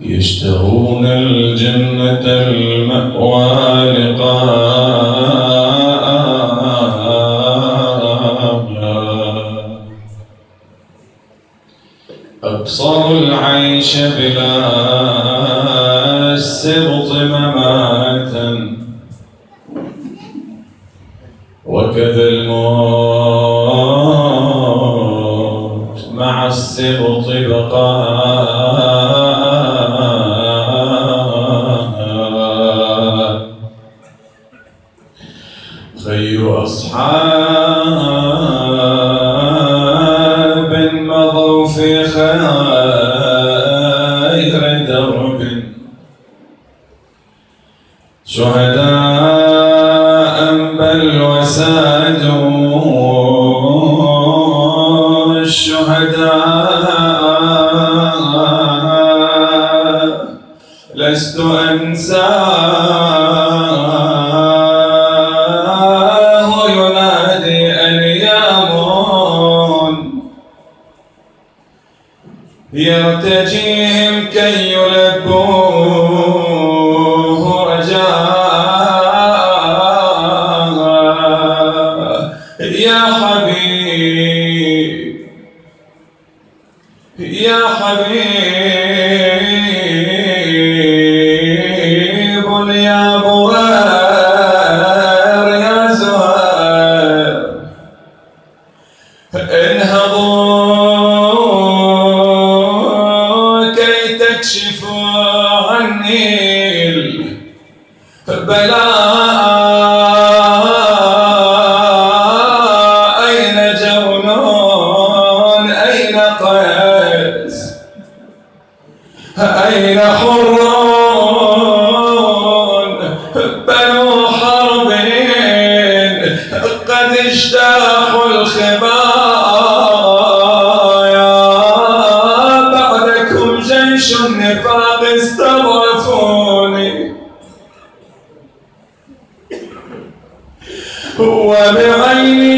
يشتهون الجنة المأوى لقاءها أبصر العيش بلا السر يرتجيهم كي يلقون بعيني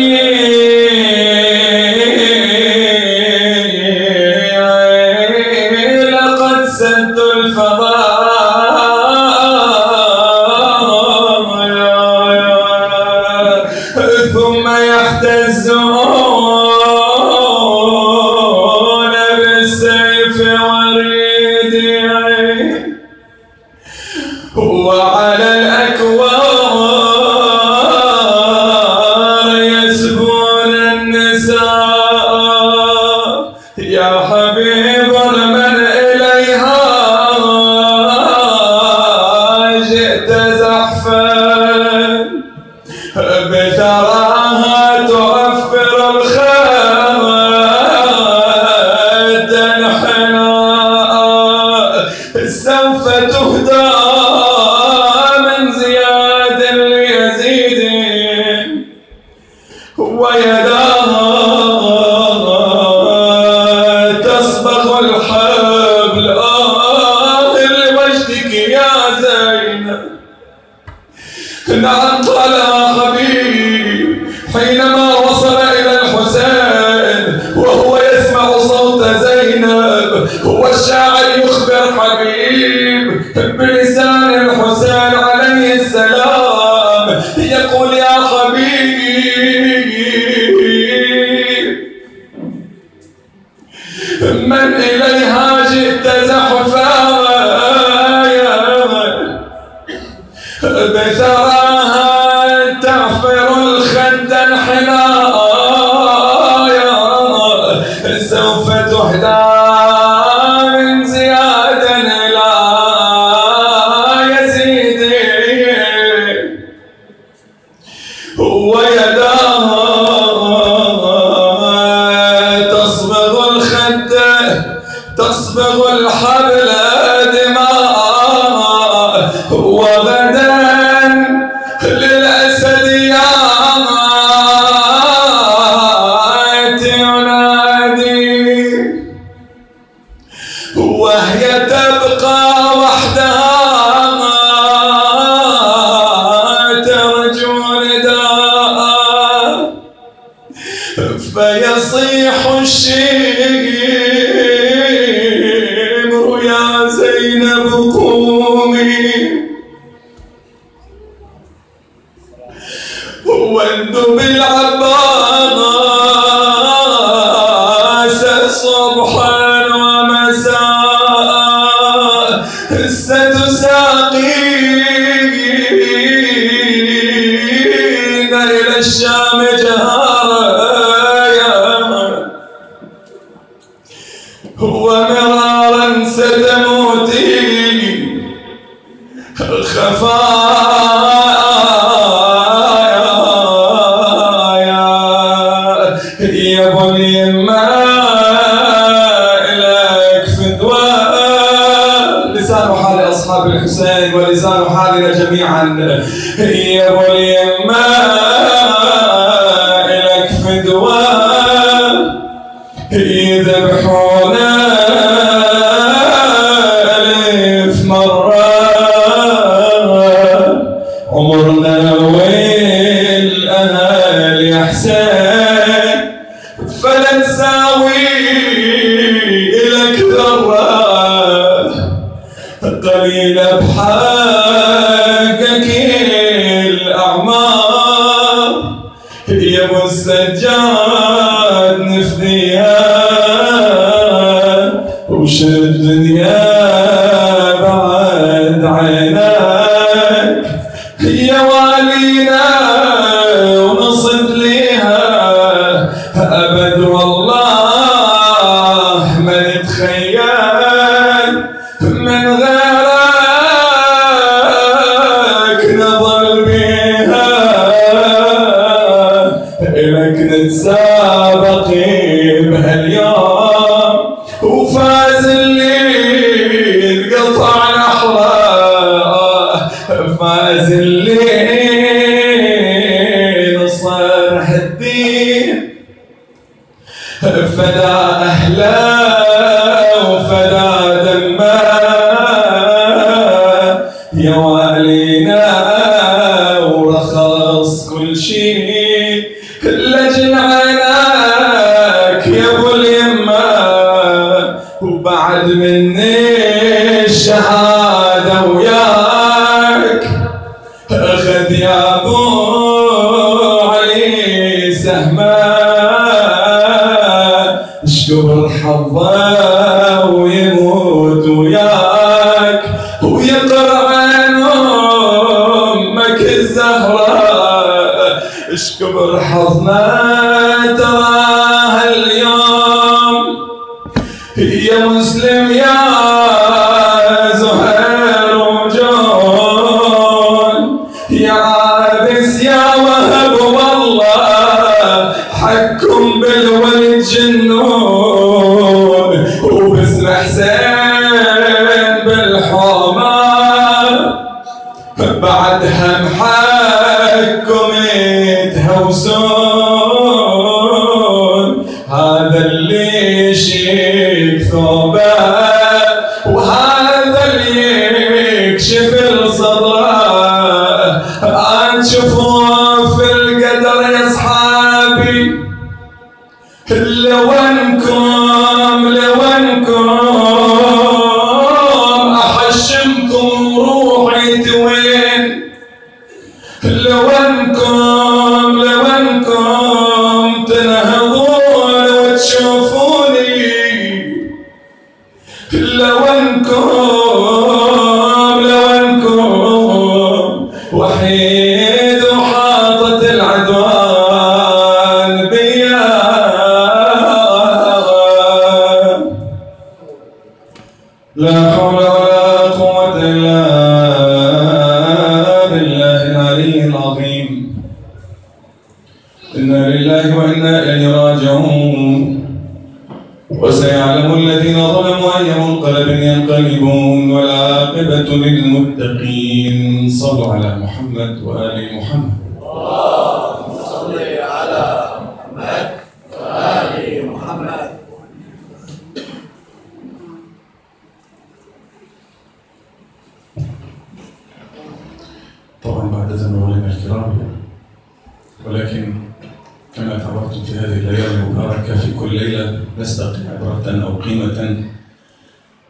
لحظة خفايا يا بني ما لك فدوى. لسان حال أصحاب الحسين ولسان حالنا جميعا. يا بني حظه ويموت وياك ويقرأ أمك الزهرة حظنا اليوم. مسلم يا عاد شوفوا في القدر يا أصحابي. لوينكم لوينكم احشمكم روحي توين هذه الأيام المباركة في كل ليلة نستقي عبرة أو قيمة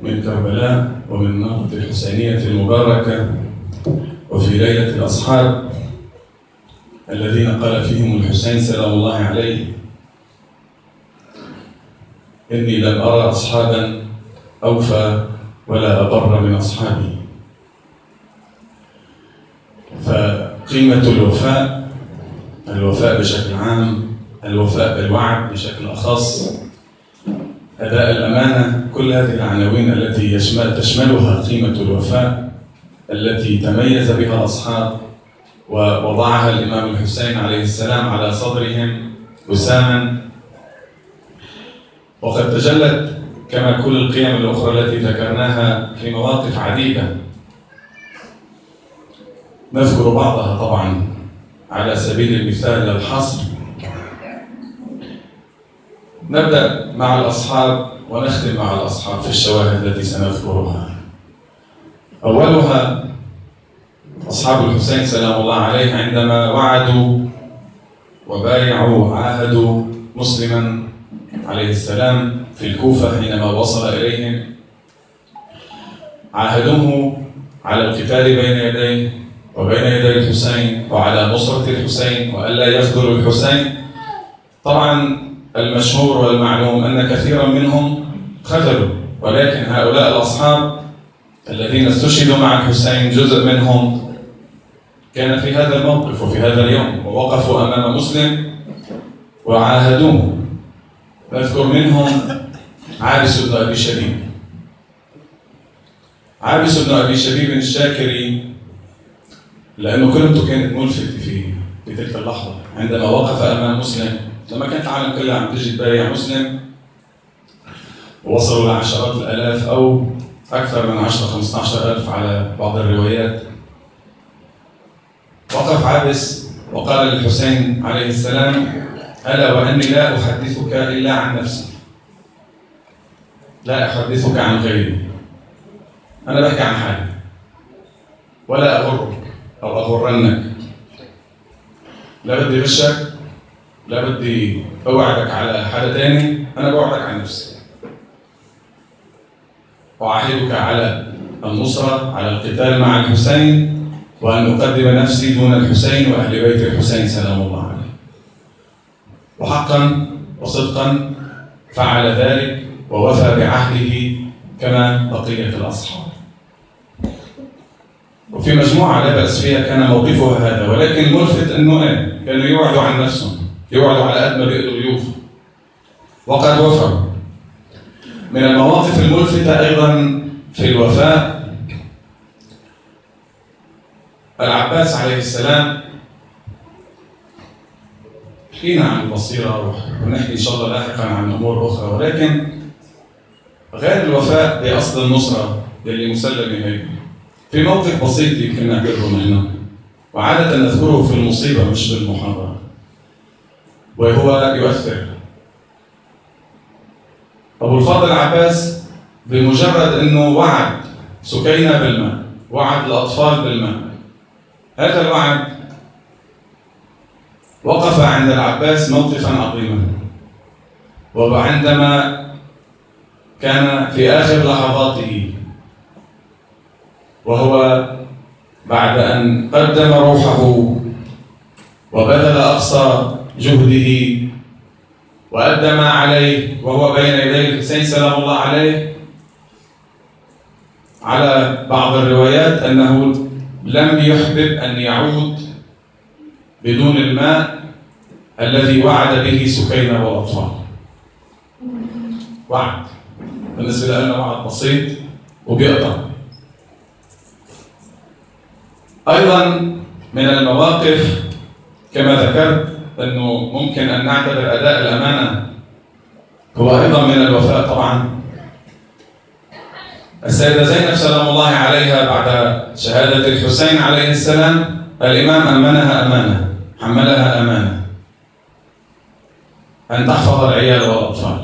من كربلاء ومن النهضه الحسينية المباركة وفي ليلة الأصحاب الذين قال فيهم الحسين سلام الله عليه إني لم أرى أصحابا أوفى ولا ابر من أصحابي. فقيمة الوفاء الوفاء بشكل عام الوفاء بالوعد بشكل أخص. أداء الأمانة كل هذه العناوين التي يشمل تشملها قيمة الوفاء التي تميز بها الأصحاب ووضعها الإمام الحسين عليه السلام على صدرهم وساما وقد تجلت كما كل القيم الأخرى التي ذكرناها في مواقف عديدة. نذكر بعضها طبعا على سبيل المثال للحصر نبدأ مع الأصحاب ونختم مع الأصحاب في الشواهد التي سنذكرها. أولها أصحاب الحسين سلام الله عليه عندما وعدوا وبايعوا وعاهدوا مسلما عليه السلام في الكوفة حينما وصل إليهم. عاهدوه على القتال بين يديه وبين يدي الحسين وعلى نصرة الحسين وألا يخذلوا الحسين. طبعا المشهور والمعلوم أن كثيرا منهم خذلوا ولكن هؤلاء الأصحاب الذين استشهدوا مع الحسين جزء منهم كان في هذا الموقف وفي هذا اليوم ووقفوا أمام مسلم وعاهدوه. نذكر منهم عابس بن أبي شبيب. عابس بن أبي شبيب الشاكري لأنه كلمته كانت ملفتة في في تلك اللحظة عندما وقف أمام مسلم لما كانت العالم كلها عم تجي تبايع مسلم وصلوا لعشرات الآلاف أو أكثر من 10 15 ألف على بعض الروايات. وقف عابس وقال للحسين عليه السلام ألا وأني لا أحدثك إلا عن نفسي. لا أحدثك عن غيري. أنا بحكي عن حالي. ولا أغرك أو أغرنك. لا بدي غشك لا بدي أوعدك على حدا تاني أنا بوعدك عن نفسي. أعاهدك على النصرة على القتال مع الحسين وأن أقدم نفسي دون الحسين وأهل بيت الحسين سلام الله عليه وحقا وصدقا فعل ذلك ووفى بعهده كما بقية الأصحاب. وفي مجموعة لا بأس فيها كان موقفها هذا ولكن الملفت أنه إيه كانوا يوعدوا عن نفسهم يوعدوا على قد ما بيقدروا يوفوا وقد وفوا من المواقف الملفتة أيضا في الوفاء العباس عليه السلام حكينا عن البصيرة ونحكي إن شاء الله لاحقا عن أمور أخرى ولكن غير الوفاء بأصل النصرة اللي مسلمة هي. في موقف بسيط يمكن نعتبره نحن وعادة نذكره في المصيبة مش بالمحاضرة وهو يؤثر. أبو الفضل العباس بمجرد أنه وعد سكينة بالماء وعد الأطفال بالماء. هذا الوعد وقف عند العباس موقفا عظيما. وعندما كان في آخر لحظاته وهو بعد أن قدم روحه وبذل أقصى جهده وأدى ما عليه وهو بين يدي الحسين سلام الله عليه. على بعض الروايات أنه لم يحبب أن يعود بدون الماء الذي وعد به سكينة والأطفال وعد. بالنسبة لنا وعد بسيط وبيقطع. أيضا من المواقف كما ذكرت أنه ممكن أن نعتبر أداء الأمانة هو أيضا من الوفاء طبعا. السيدة زينب سلام الله عليها بعد شهادة الحسين عليه السلام الإمام أمنها أمانة حملها أمانة. أن تحفظ العيال والأطفال.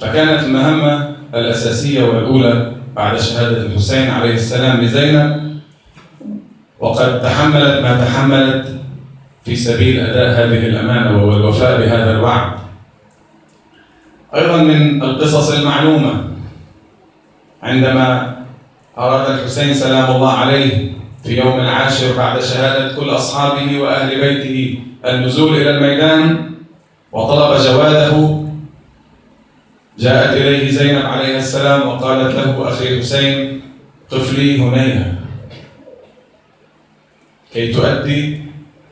فكانت المهمة الأساسية والأولى بعد شهادة الحسين عليه السلام لزينب. وقد تحملت ما تحملت في سبيل أداء هذه الأمانة وهو الوفاء بهذا الوعد. أيضا من القصص المعلومة عندما أراد الحسين سلام الله عليه في يوم العاشر بعد شهادة كل أصحابه وأهل بيته النزول إلى الميدان وطلب جواده جاءت إليه زينب عليه السلام وقالت له أخي حسين قف لي هنيها كي تؤدي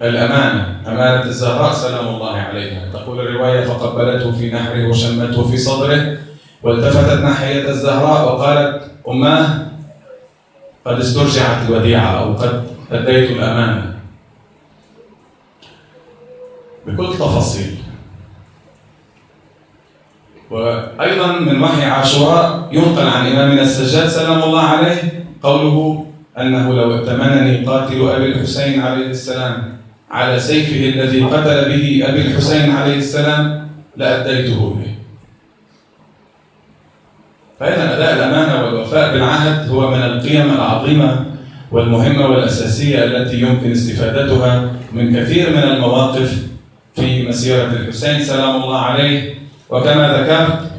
الأمانة أمانة الزهراء سلام الله عليها. تقول الرواية فقبلته في نحره وشمته في صدره والتفتت ناحية الزهراء وقالت أماه قد استرجعت الوديعة أو قد أديت الأمانة. بكل تفاصيل. وأيضا من وحي عاشوراء ينقل عن إمامنا السجاد سلام الله عليه قوله أنه لو ائتمنني قاتل أبي الحسين عليه السلام على سيفه الذي قتل به أبي الحسين عليه السلام لأديته إليه فإذا أداء الأمانة والوفاء بالعهد هو من القيم العظيمة والمهمة والأساسية التي يمكن استفادتها من كثير من المواقف في مسيرة الحسين سلام الله عليه. وكما ذكرت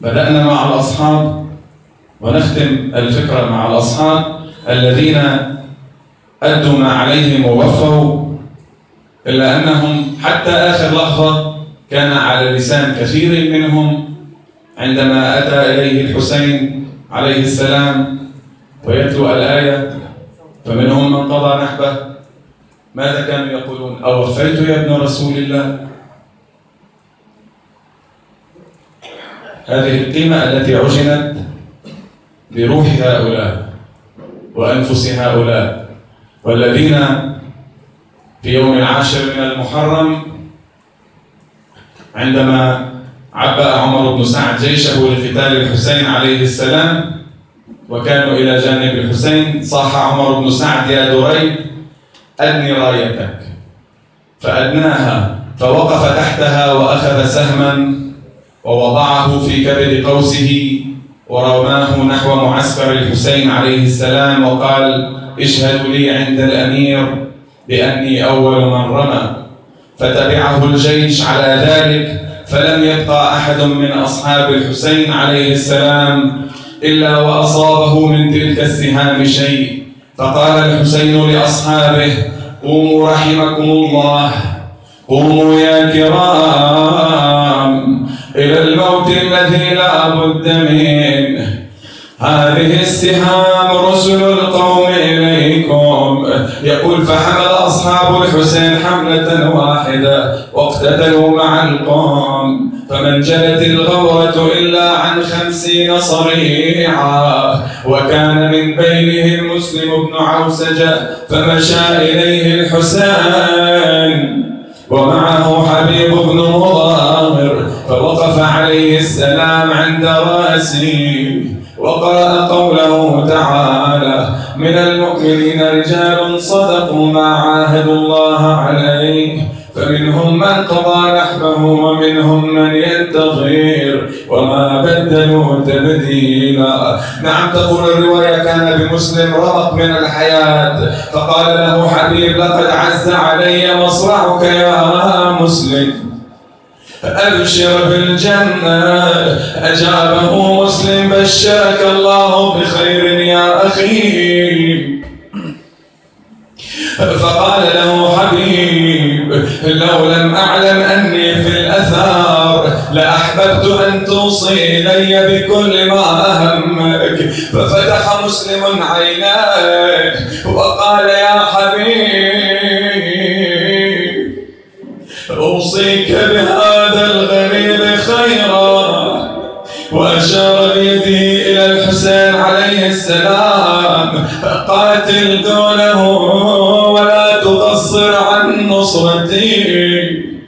بدأنا مع الأصحاب ونختم الفكرة مع الأصحاب الذين أدوا ما عليهم ووفوا إلا أنهم حتى آخر لحظة كان على لسان كثير منهم عندما أتى إليه الحسين عليه السلام ويتلو الآية فمنهم من قضى نحبه. ماذا كانوا يقولون؟ أوفيت يا ابن رسول الله؟ هذه القيمة التي عجنت بروح هؤلاء وأنفس هؤلاء. والذين في يوم العاشر من المحرم عندما عبأ عمر بن سعد جيشه لقتال الحسين عليه السلام وكانوا إلى جانب الحسين صاح عمر بن سعد يا دريد أدني رايتك. فأدناها فوقف تحتها وأخذ سهما ووضعه في كبد قوسه ورماه نحو معسكر الحسين عليه السلام وقال اشهدوا لي عند الأمير بأني أول من رمى فتبعه الجيش على ذلك فلم يبقى أحد من أصحاب الحسين عليه السلام إلا وأصابه من تلك السهام شيء. فقال الحسين لأصحابه قوموا رحمكم الله قوموا يا كرام إلى الموت الذي لا بد منه. هذه السهام رسل القوم إليكم. يقول فحمل أصحاب الحسين حملة واحدة واقتتلوا مع القوم فمن جلت الغورة إلا عن خمسين صريعا وكان من بينهم مسلم بن عوسجة فمشى إليه الحسين. ومعه حبيب بن مضامر فوقف عليه السلام عند رأسه. وقرأ قوله تعالى من المؤمنين رجال صدقوا ما عاهدوا الله عليه فمنهم من قضى نحبه ومنهم من ينتظر وما بدلوا تبديلا. نعم تقول الرواية كان بمسلم رمق من الحياة فقال له حبيب لقد عز علي مصرعك يا مسلم. أبشر بالجنة. أجابه مسلم بشرك الله بخير يا أخي. فقال له حبيب لو لم أعلم أني في الأثار لأحببت أن توصي إلي بكل ما أهمك. ففتح مسلم عيناه. عن نصرتي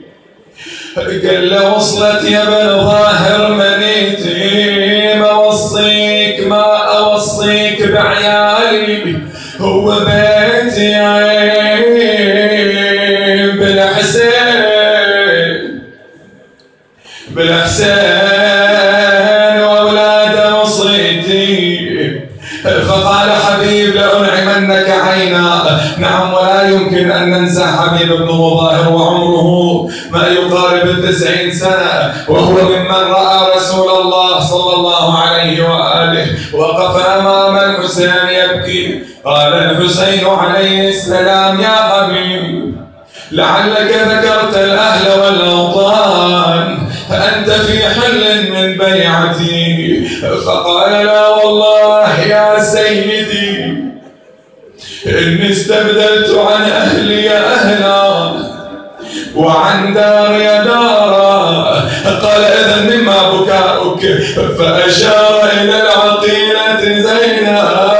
قال له وصلت يا بن ظاهر منيتي. ما أوصيك ما أوصيك بعيالي هو بيتي عينا نعم ولا يمكن أن ننسى حبيب بن مظاهر وعمره ما يقارب التسعين سنة وهو ممن رأى رسول الله صلى الله عليه وآله وقف أمام الحسين يبكي. قال الحسين عليه السلام يا حبيب لعلك ذكرت الأهل والأوطان فأنت في حل من بيعتي. فقال لا والله يا سيدي إني استبدلت عن أهلي أهلا. وعن داري دارا. قال إذا مما بكاؤك. فأشار إلى العقيلة زينب.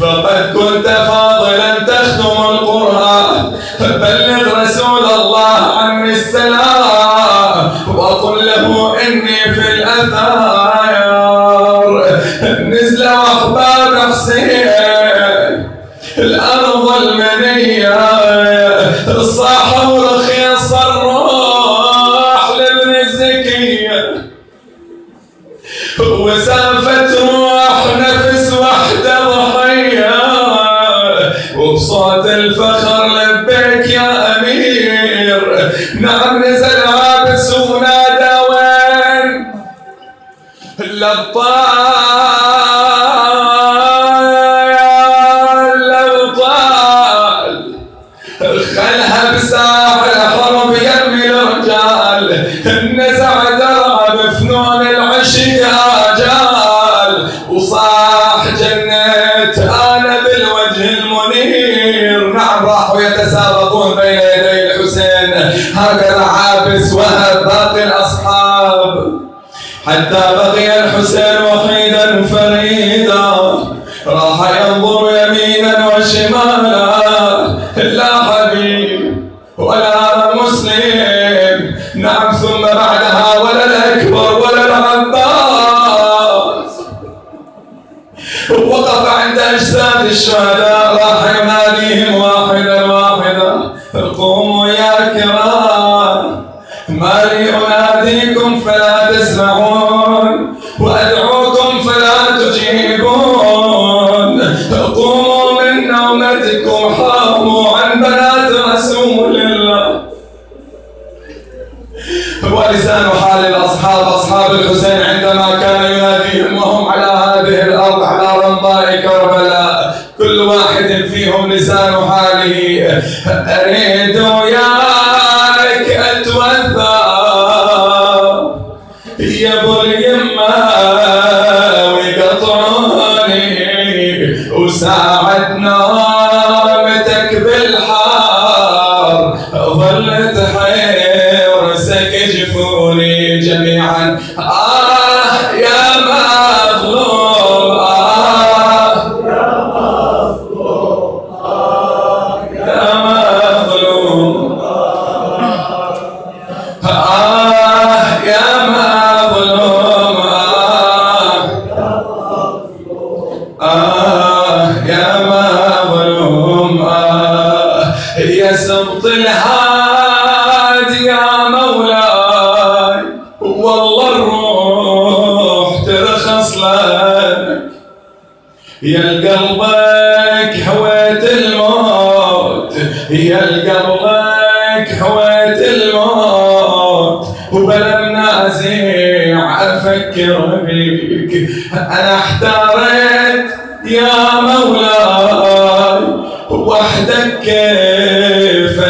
فقد كنت فاضلا تختم القرآن فبلغ رسول الله عني السلام وقل له إني في الأثار نزل أحباب حسين الأرض المنية صاحوا هكذا عابس وهب باقي الأصحاب. حتى بقي الحسين وحيدا فريدا راح ينظر يمينا وشمالا. لا حبيب ولا مسلم. نعم ثم بعدها ولا الأكبر ولا العباس. وقف عند أجساد الشهداء. تسمعون وأدعوكم فلا تجيبون. قوموا من نومتكم حاموا عن بنات رسول الله. هو لسان حال الأصحاب أصحاب الحسين عندما كان يناديهم وهم على هذه الأرض على رمضاء كربلاء كل واحد فيهم لسان حاله. أريد كيف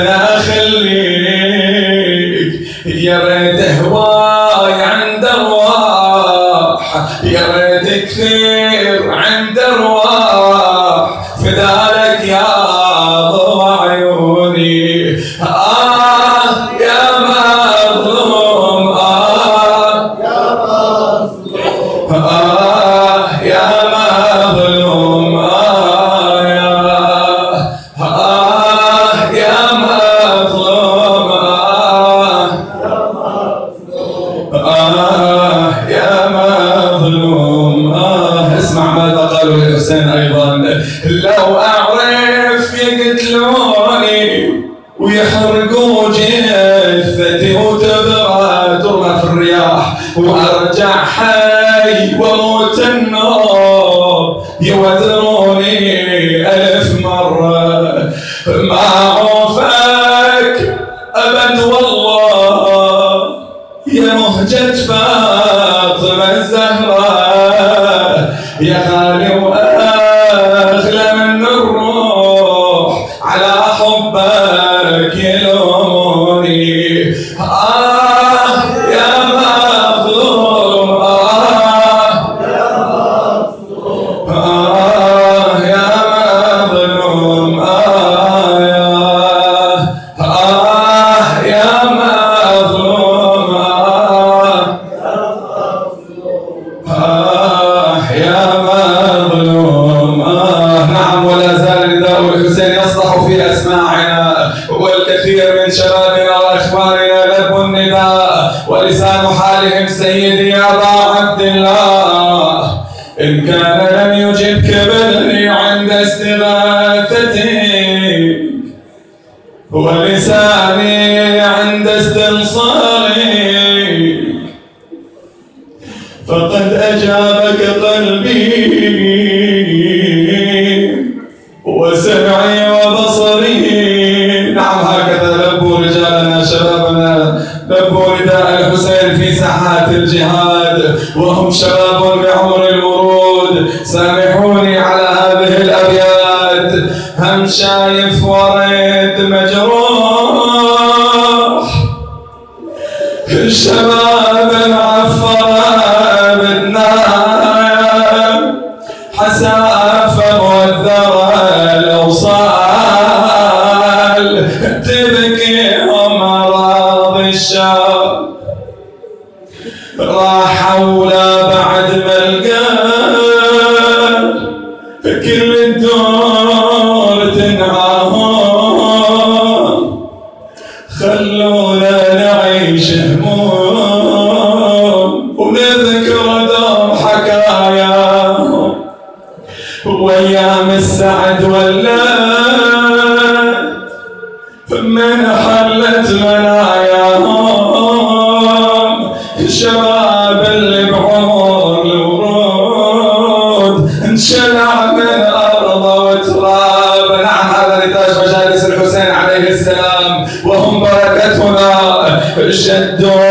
زوجة فاطمة الزهراء. يا خالي وأنا وهم شباب بعمر الورود سامحوني على هذه الأبيات. هم شايف ورد مجروح. الشباب بركتنا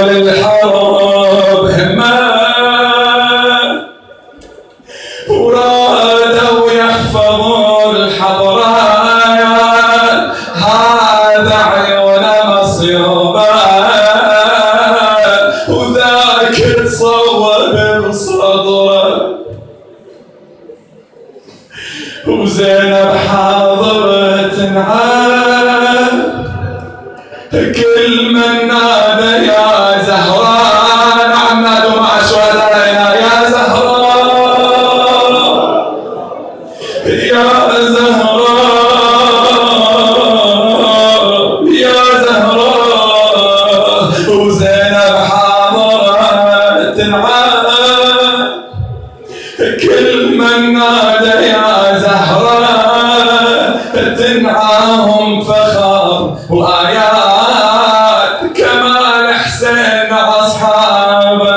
كل من نادى يا زهراء تنعاهم فخر وآيات كمال حسين أصحابه.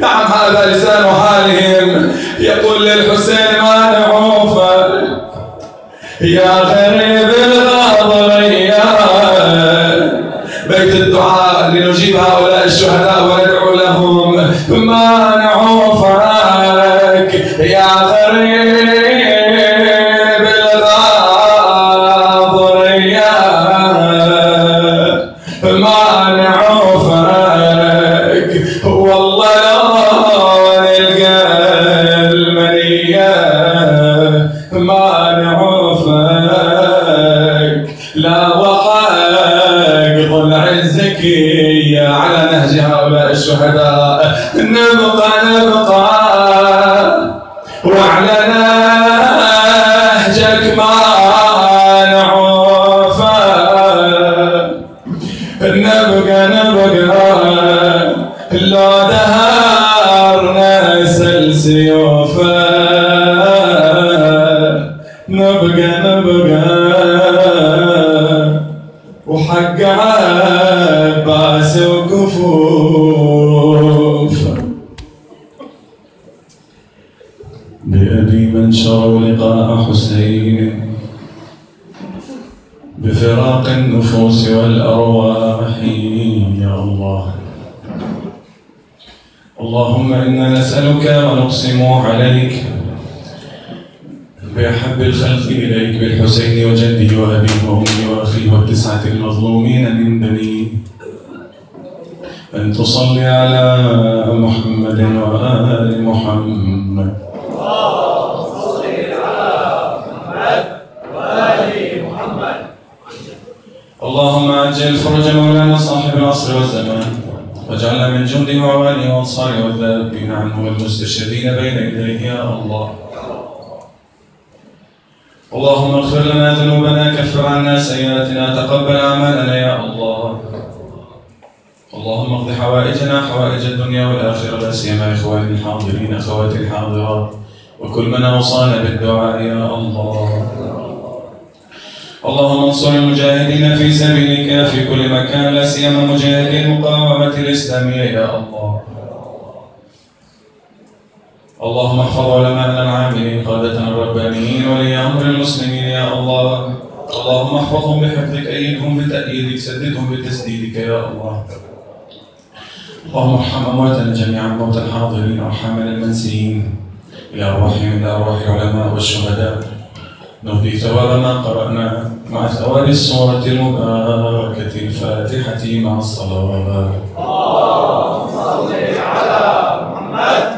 نعم هذا لسان حالهم. يقول للحسين ما نعوفه يا غريب الغاضرية بيت الدعاء لنجيب هؤلاء الشهداء وندعو لهم. ما على نهج هؤلاء الشهداء نبقى نبقى واجعلنا من جند وعوانه وأنصاره والذابين عنه والمستشهدين بين يديه يا الله. اللهم اغفر لنا ذنوبنا كفر عنا سيئاتنا تقبل أعمالنا يا الله. اللهم اقض حوائجنا حوائج الدنيا والآخرة لا سيما إخواني الحاضرين أخواتي الحاضرات وكل من أوصانا بالدعاء يا الله. اللهم انصر المجاهدين في سبيلك في كل مكان لا سيما مجاهدي المقاومة الإسلامية يا الله. اللهم احفظ علماءنا العاملين قادتنا الربانيين ولي أمر المسلمين يا الله. اللهم احفظهم بحفظك أيدهم بتأييدك سددهم بتسديدك يا الله. اللهم ارحم أمواتنا جميعا موتى الحاضرين وارحمنا المنسيين. إلى ارواحهم إلى ارواح العلماء والشهداء. نهدي ثواب ما قرأنا مع ثواب السورة المباركة الفاتحة مع الصلوات. صل على